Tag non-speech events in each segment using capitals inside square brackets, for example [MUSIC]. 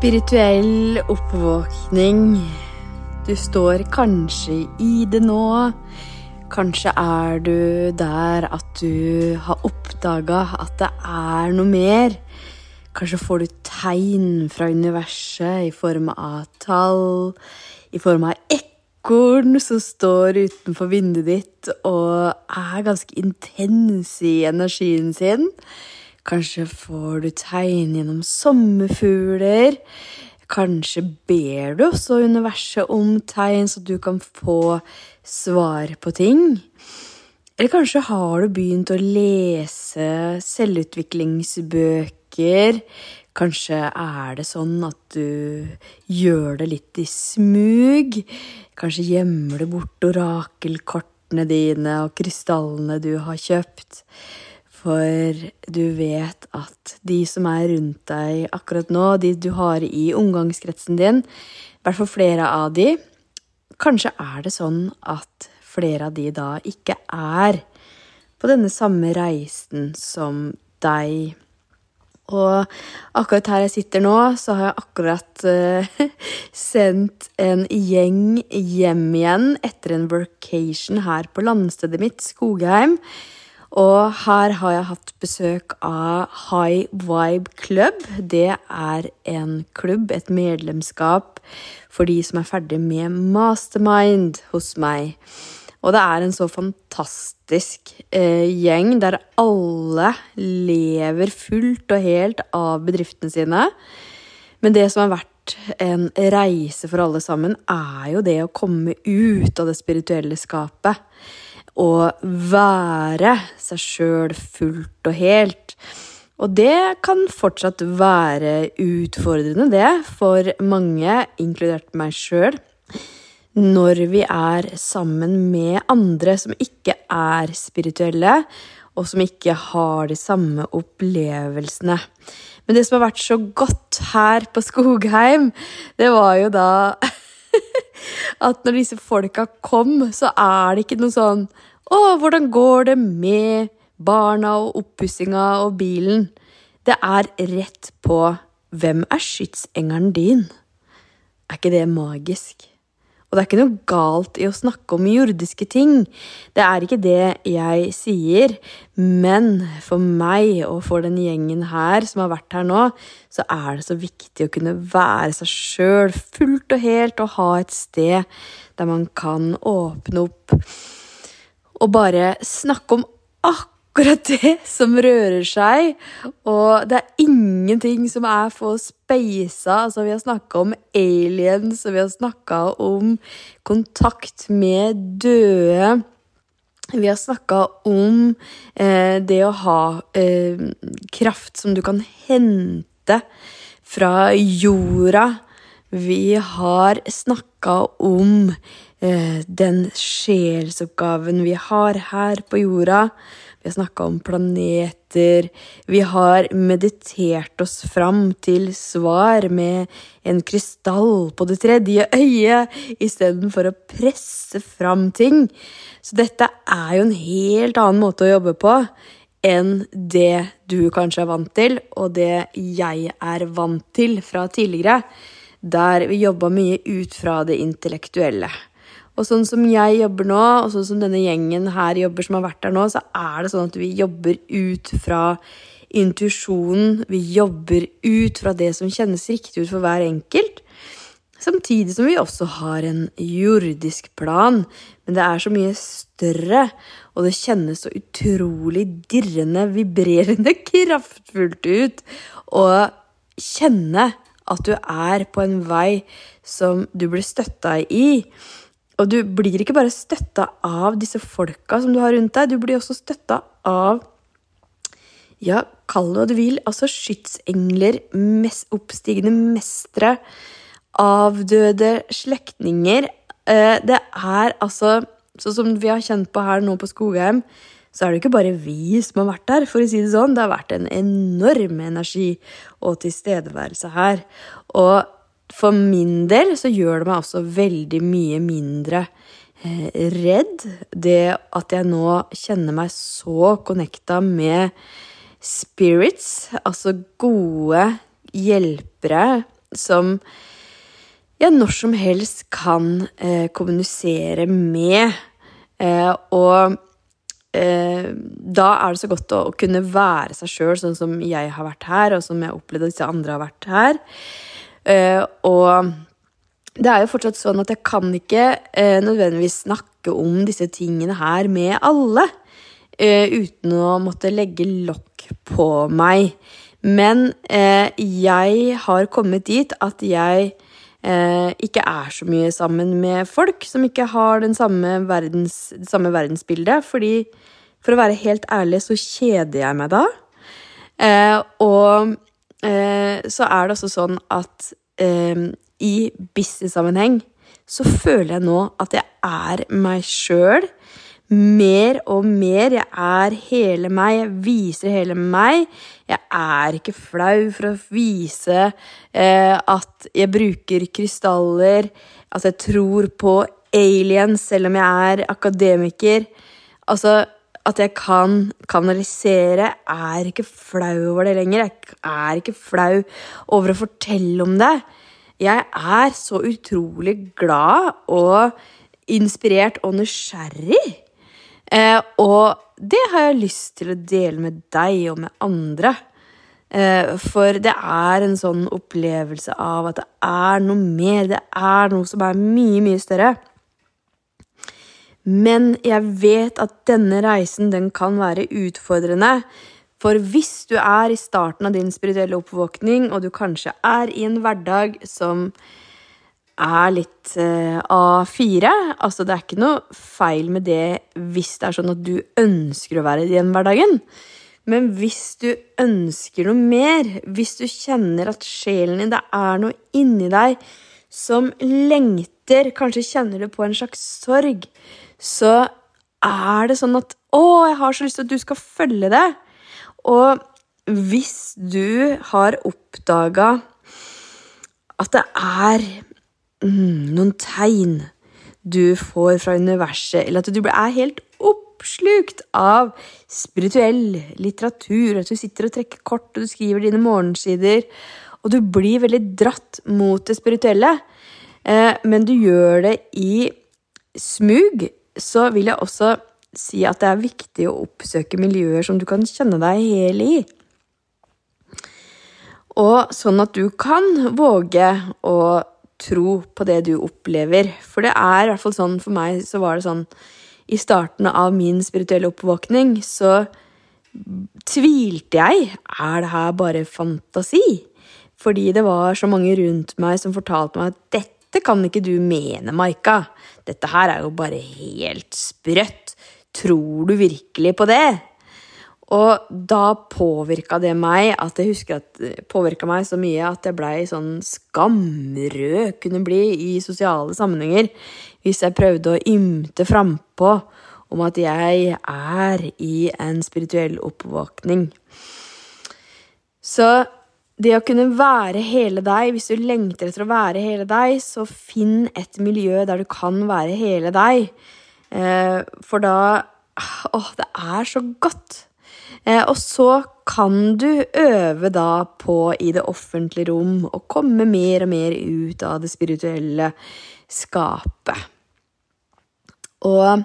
Spirituell oppvåkning. Du står kanskje i det nå. Kanskje er du der at du har oppdaga at det er noe mer. Kanskje får du tegn fra universet i form av tall, i form av ekorn som står utenfor vinduet ditt og er ganske intens i energien sin. Kanskje får du tegn gjennom sommerfugler. Kanskje ber du også universet om tegn, så du kan få svar på ting. Eller kanskje har du begynt å lese selvutviklingsbøker. Kanskje er det sånn at du gjør det litt i smug. Kanskje gjemmer du bort orakelkortene dine og krystallene du har kjøpt. For du vet at de som er rundt deg akkurat nå, de du har i omgangskretsen din, i hvert fall flere av de, kanskje er det sånn at flere av de da ikke er på denne samme reisen som deg. Og akkurat her jeg sitter nå, så har jeg akkurat uh, [LAUGHS] sendt en gjeng hjem igjen etter en workation her på landstedet mitt, Skogheim. Og her har jeg hatt besøk av High Vibe Club. Det er en klubb, et medlemskap, for de som er ferdig med mastermind hos meg. Og det er en så fantastisk eh, gjeng der alle lever fullt og helt av bedriftene sine. Men det som har vært en reise for alle sammen, er jo det å komme ut av det spirituelle skapet å være seg sjøl fullt og helt. Og det kan fortsatt være utfordrende, det, for mange, inkludert meg sjøl, når vi er sammen med andre som ikke er spirituelle, og som ikke har de samme opplevelsene. Men det som har vært så godt her på Skogheim, det var jo da [LAUGHS] at når disse folka kom, så er det ikke noe sånn å, hvordan går det med barna og oppussinga og bilen? Det er rett på hvem er skytsengelen din? Er ikke det magisk? Og det er ikke noe galt i å snakke om jordiske ting. Det er ikke det jeg sier. Men for meg og for den gjengen her som har vært her nå, så er det så viktig å kunne være seg sjøl fullt og helt og ha et sted der man kan åpne opp og bare snakke om akkurat det som rører seg. Og det er ingenting som er for speisa. Altså, vi har snakka om aliens, og vi har snakka om kontakt med døde. Vi har snakka om eh, det å ha eh, kraft som du kan hente fra jorda. Vi har snakka om Eh, den sjelsoppgaven vi har her på jorda. Vi har snakka om planeter. Vi har meditert oss fram til svar med en krystall på det tredje øyet istedenfor å presse fram ting. Så dette er jo en helt annen måte å jobbe på enn det du kanskje er vant til, og det jeg er vant til fra tidligere, der vi jobba mye ut fra det intellektuelle. Og sånn som jeg jobber nå, og sånn som denne gjengen her jobber som har vært der nå, så er det sånn at vi jobber ut fra intuisjonen. Vi jobber ut fra det som kjennes riktig ut for hver enkelt. Samtidig som vi også har en jordisk plan. Men det er så mye større, og det kjennes så utrolig dirrende, vibrerende [LAUGHS] kraftfullt ut å kjenne at du er på en vei som du blir støtta i. Og du blir ikke bare støtta av disse folka som du har rundt deg, du blir også støtta av ja, kall det hva du vil, altså skytsengler, mest oppstigende mestere, avdøde slektninger. Eh, det er altså Sånn som vi har kjent på her nå på Skogheim, så er det ikke bare vi som har vært der, for å si det sånn. Det har vært en enorm energi og tilstedeværelse her. Og for min del så gjør det meg også veldig mye mindre eh, redd. Det at jeg nå kjenner meg så connecta med spirits, altså gode hjelpere som jeg når som helst kan eh, kommunisere med. Eh, og eh, da er det så godt å, å kunne være seg sjøl, sånn som jeg har vært her, og som jeg opplevde at disse andre har vært her. Eh, og det er jo fortsatt sånn at jeg kan ikke eh, nødvendigvis snakke om disse tingene her med alle. Eh, uten å måtte legge lokk på meg. Men eh, jeg har kommet dit at jeg eh, ikke er så mye sammen med folk som ikke har samme verdens, det samme verdensbildet. Fordi, for å være helt ærlig, så kjeder jeg meg da. Eh, og så er det også sånn at i business-sammenheng så føler jeg nå at jeg er meg sjøl mer og mer. Jeg er hele meg, jeg viser hele meg. Jeg er ikke flau for å vise eh, at jeg bruker krystaller, at jeg tror på aliens selv om jeg er akademiker. Altså, at jeg kan kanalisere. Jeg er ikke flau over det lenger. Jeg er ikke flau over å fortelle om det. Jeg er så utrolig glad og inspirert og nysgjerrig. Eh, og det har jeg lyst til å dele med deg og med andre. Eh, for det er en sånn opplevelse av at det er noe mer, det er noe som er mye, mye større. Men jeg vet at denne reisen, den kan være utfordrende. For hvis du er i starten av din spirituelle oppvåkning, og du kanskje er i en hverdag som er litt eh, A4 Altså, det er ikke noe feil med det hvis det er sånn at du ønsker å være i den hverdagen. Men hvis du ønsker noe mer, hvis du kjenner at sjelen din, det er noe inni deg som lengter, kanskje kjenner du på en slags sorg, så er det sånn at 'Å, jeg har så lyst til at du skal følge det'. Og hvis du har oppdaga at det er mm, noen tegn du får fra universet, eller at du er helt oppslukt av spirituell litteratur, at du sitter og trekker kort, og du skriver dine morgensider, og du blir veldig dratt mot det spirituelle, eh, men du gjør det i smug, så vil jeg også si at det er viktig å oppsøke miljøer som du kan kjenne deg hel i. Og sånn at du kan våge å tro på det du opplever. For det er i hvert fall sånn for meg, så var det sånn I starten av min spirituelle oppvåkning så tvilte jeg. Er det her bare fantasi? Fordi det var så mange rundt meg som fortalte meg at dette kan ikke du mene, Maika. Dette her er jo bare helt sprøtt. Tror du virkelig på det? Og da påvirka det meg at jeg husker at det påvirka meg så mye at jeg blei sånn skamrød kunne bli i sosiale sammenhenger hvis jeg prøvde å ymte frampå om at jeg er i en spirituell oppvåkning. Så det å kunne være hele deg, hvis du lengter etter å være hele deg, så finn et miljø der du kan være hele deg. Eh, for da Åh, det er så godt! Eh, og så kan du øve da på i det offentlige rom å komme mer og mer ut av det spirituelle skapet. Og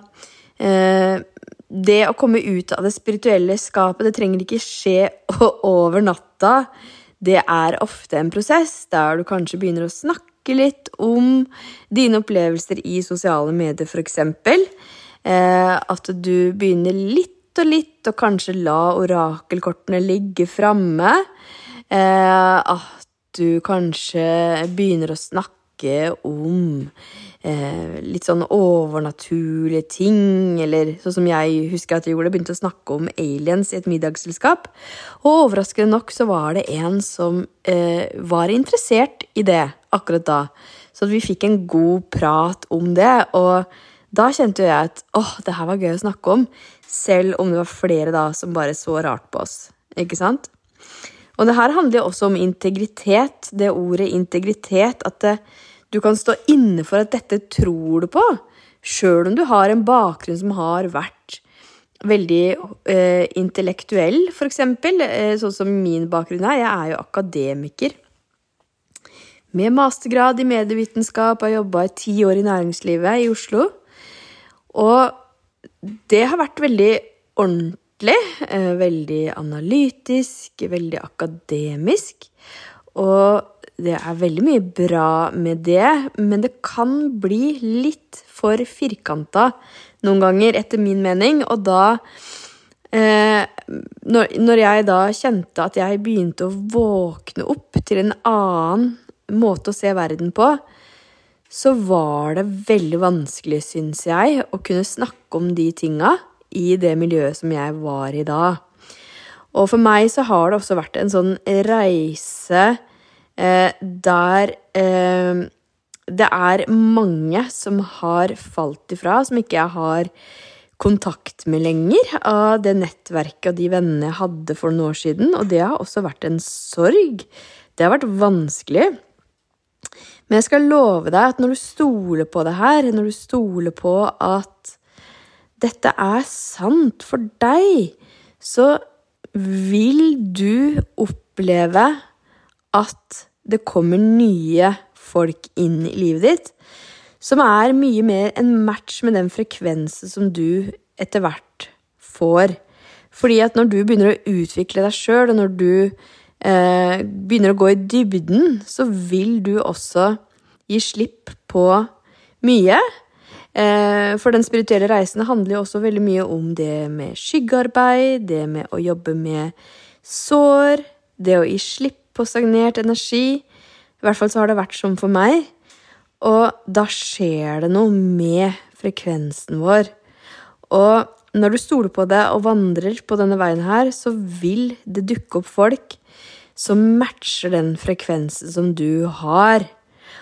eh, det å komme ut av det spirituelle skapet, det trenger ikke skje [LAUGHS] over natta. Det er ofte en prosess der du kanskje begynner å snakke litt om dine opplevelser i sosiale medier, f.eks. Eh, at du begynner litt og litt, å kanskje la orakelkortene ligge framme. Eh, at du kanskje begynner å snakke om eh, litt sånn overnaturlige ting, eller sånn som jeg husker at jeg gjorde, begynte å snakke om aliens i et middagsselskap. Og overraskende nok så var det en som eh, var interessert i det akkurat da. Så vi fikk en god prat om det, og da kjente jeg at åh, det her var gøy å snakke om, selv om det var flere da som bare så rart på oss. Ikke sant? Og det her handler jo også om integritet, det ordet integritet, at det, du kan stå inne for at dette tror du på, sjøl om du har en bakgrunn som har vært veldig eh, intellektuell, eksempel, eh, sånn som min bakgrunn er. Jeg er jo akademiker. med mastergrad i medievitenskap, har jobba i ti år i næringslivet i Oslo. Og det har vært veldig ordentlig, eh, veldig analytisk, veldig akademisk. Og det er veldig mye bra med det, men det kan bli litt for firkanta noen ganger, etter min mening. Og da eh, når, når, jeg da kjente at jeg begynte å våkne opp til en annen måte å se verden på, så var det veldig vanskelig, syns jeg, å kunne snakke om de tinga i det miljøet som jeg var i da. Og for meg så har det også vært en sånn reise der eh, det er mange som har falt ifra, som ikke jeg har kontakt med lenger, av det nettverket og de vennene jeg hadde for noen år siden. Og det har også vært en sorg. Det har vært vanskelig. Men jeg skal love deg at når du stoler på det her, når du stoler på at dette er sant for deg, så vil du oppleve at det kommer nye folk inn i livet ditt som er mye mer en match med den frekvensen som du etter hvert får. Fordi at når du begynner å utvikle deg sjøl, og når du eh, begynner å gå i dybden, så vil du også gi slipp på mye. Eh, for den spirituelle reisen handler jo også veldig mye om det med skyggearbeid, det med å jobbe med sår, det å gi slipp på stagnert energi. I hvert fall så har det vært sånn for meg. Og da skjer det noe med frekvensen vår. Og når du stoler på det og vandrer på denne veien her, så vil det dukke opp folk som matcher den frekvensen som du har.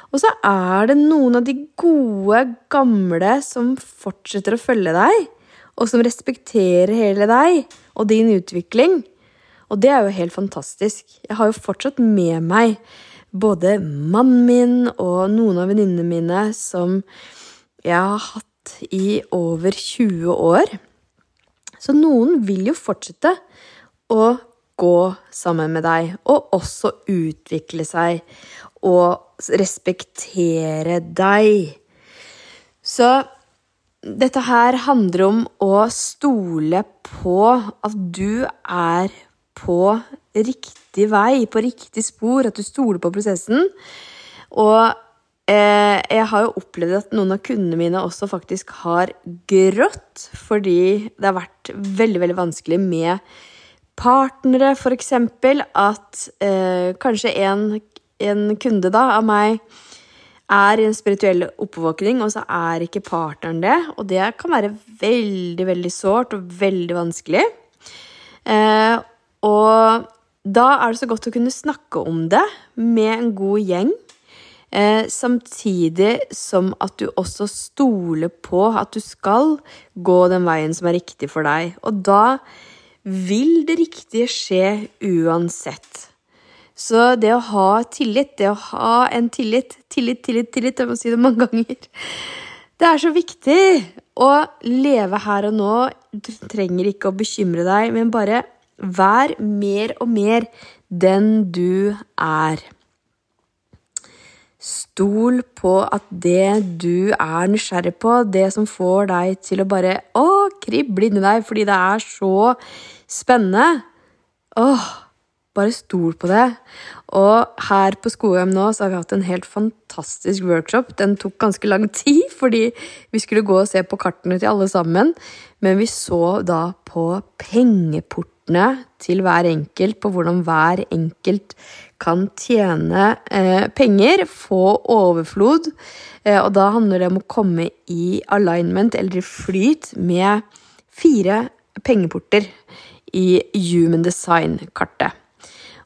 Og så er det noen av de gode, gamle som fortsetter å følge deg, og som respekterer hele deg og din utvikling. Og det er jo helt fantastisk. Jeg har jo fortsatt med meg både mannen min og noen av venninnene mine som jeg har hatt i over 20 år. Så noen vil jo fortsette å gå sammen med deg, og også utvikle seg og respektere deg. Så dette her handler om å stole på at du er på riktig vei, på riktig spor, at du stoler på prosessen. Og eh, jeg har jo opplevd at noen av kundene mine også faktisk har grått fordi det har vært veldig, veldig vanskelig med partnere, f.eks. At eh, kanskje en, en kunde da, av meg er i en spirituell oppvåkning, og så er ikke partneren det. Og det kan være veldig, veldig sårt og veldig vanskelig. Eh, og da er det så godt å kunne snakke om det med en god gjeng. Eh, samtidig som at du også stoler på at du skal gå den veien som er riktig for deg. Og da vil det riktige skje uansett. Så det å ha tillit, det å ha en tillit Tillit, tillit, tillit. Jeg må si det mange ganger. Det er så viktig å leve her og nå. Du trenger ikke å bekymre deg, men bare Vær mer og mer den du er. Stol på at det du er nysgjerrig på, det som får deg til å bare å, krible inni deg fordi det er så spennende Åh, bare stol på det. Og her på Skogheim nå så har vi hatt en helt fantastisk workshop. Den tok ganske lang tid, [LAUGHS] fordi vi skulle gå og se på kartene til alle sammen. Men vi så da på pengeport kortene til hver enkelt på hvordan hver enkelt kan tjene eh, penger, få overflod. Eh, og da handler det om å komme i alignment, eller i flyt, med fire pengeporter i Human Design-kartet.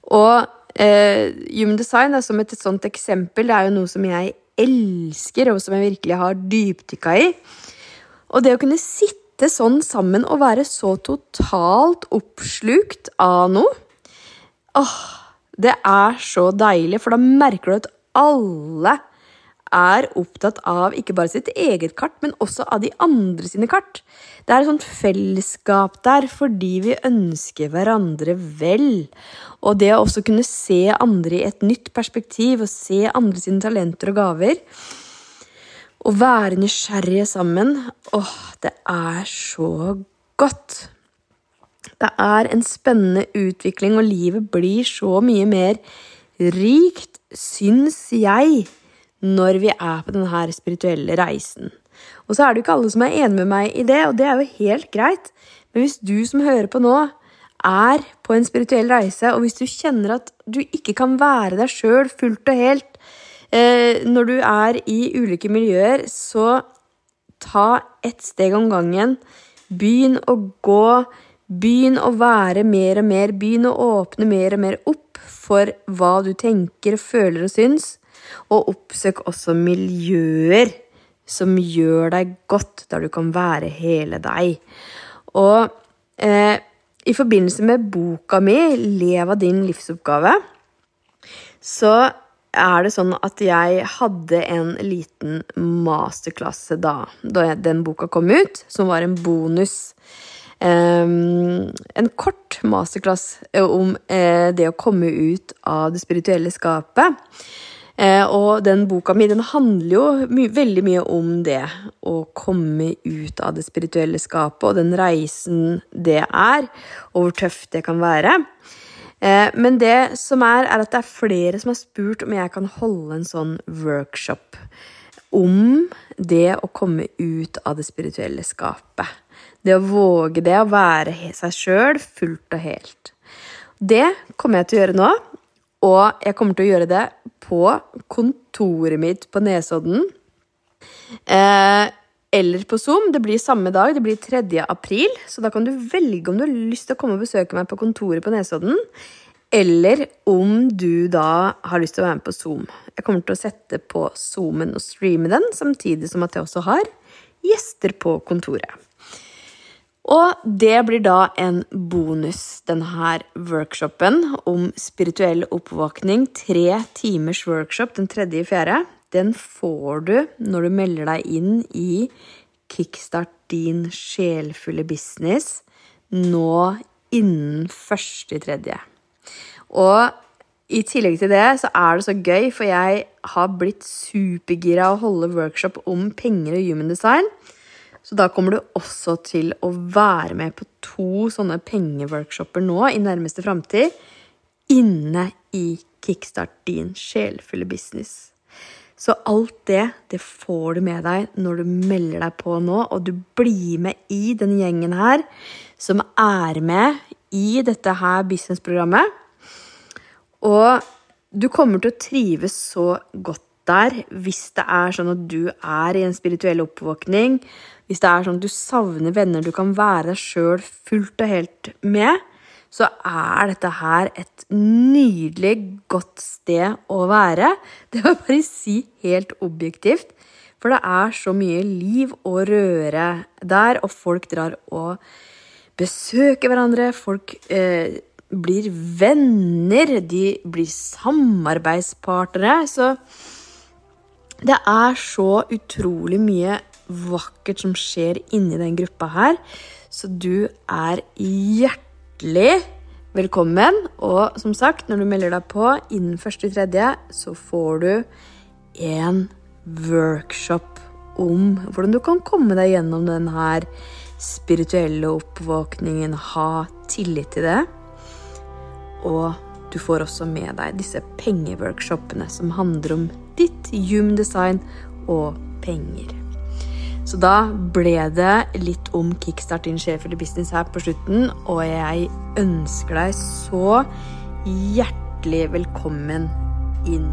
Og eh, Human Design er som et, et sånt eksempel. Det er jo noe som jeg elsker, og som jeg virkelig har dypdykka i. Og det å kunne sitte sitte sånn sammen og være så totalt oppslukt av noe Åh, det er så deilig, for da merker du at alle er opptatt av ikke bare sitt eget kart, men også av de andre sine kart. Det er et sånt fellesskap der fordi vi ønsker hverandre vel. Og det å også kunne se andre i et nytt perspektiv, og se andre sine talenter og gaver, å være nysgjerrige sammen Åh, det er så godt. Det er en spennende utvikling, og livet blir så mye mer rikt, syns jeg, når vi er på denne spirituelle reisen. Og så er det jo ikke alle som er enig med meg i det, og det er jo helt greit. Men hvis du som hører på nå, er på en spirituell reise, og hvis du kjenner at du ikke kan være deg sjøl fullt og helt når du er i ulike miljøer, så ta ett steg om gangen. Begynn å gå. Begynn å være mer og mer. Begynn å åpne mer og mer opp for hva du tenker, føler og syns. Og oppsøk også miljøer som gjør deg godt, der du kan være hele deg. Og eh, i forbindelse med boka mi 'Lev av din livsoppgave', så er det sånn at jeg hadde en liten masterklasse da, da den boka kom ut, som var en bonus. Um, en kort masterclass om uh, det å komme ut av det spirituelle skapet. Uh, og den boka mi den handler jo my veldig mye om det å komme ut av det spirituelle skapet, og den reisen det er, og hvor tøft det kan være. Eh, men det som er, er at det er flere som har spurt om jeg kan holde en sånn workshop om det å komme ut av det spirituelle skapet. Det å våge det, å være seg sjøl fullt og helt. Det kommer jeg til å gjøre nå, og jeg kommer til å gjøre det på kontoret mitt på Nesodden. Eh, eller på Zoom. Det blir samme dag, det blir 3. april. Så da kan du velge om du har lyst til å komme og besøke meg på kontoret på Nesodden, eller om du da har lyst til å være med på Zoom. Jeg kommer til å sette på Zoomen og streame den, samtidig som at jeg også har gjester på kontoret. Og det blir da en bonus, denne workshopen om spirituell oppvåkning. Tre timers workshop den tredje i fjerde den får du når du melder deg inn i Kickstart din sjelfulle business nå innen første i tredje. Og i tillegg til det så er det så gøy, for jeg har blitt supergira å holde workshop om penger og human design. Så da kommer du også til å være med på to sånne pengeworkshoper nå i nærmeste framtid. Inne i Kickstart din sjelfulle business. Så alt det, det får du med deg når du melder deg på nå, og du blir med i den gjengen her som er med i dette her businessprogrammet. Og du kommer til å trives så godt der hvis det er sånn at du er i en spirituell oppvåkning, hvis det er sånn at du savner venner du kan være deg sjøl fullt og helt med så er dette her et nydelig, godt sted å være. [LAUGHS] Det må jeg bare si helt objektivt. For det er så mye liv og røre der, og folk drar og besøker hverandre. Folk eh, blir venner, de blir samarbeidspartnere. Så det er så utrolig mye vakkert som skjer inni den gruppa her. Så du er hjertelig hjertelig velkommen. Og som sagt, når du melder deg på innen første tredje, så får du en workshop om hvordan du kan komme deg gjennom denne spirituelle oppvåkningen, ha tillit til det. Og du får også med deg disse pengeworkshopene som handler om ditt human design og penger. Så da ble det litt om kickstart din eller business her på slutten, og jeg ønsker deg så hjertelig velkommen inn.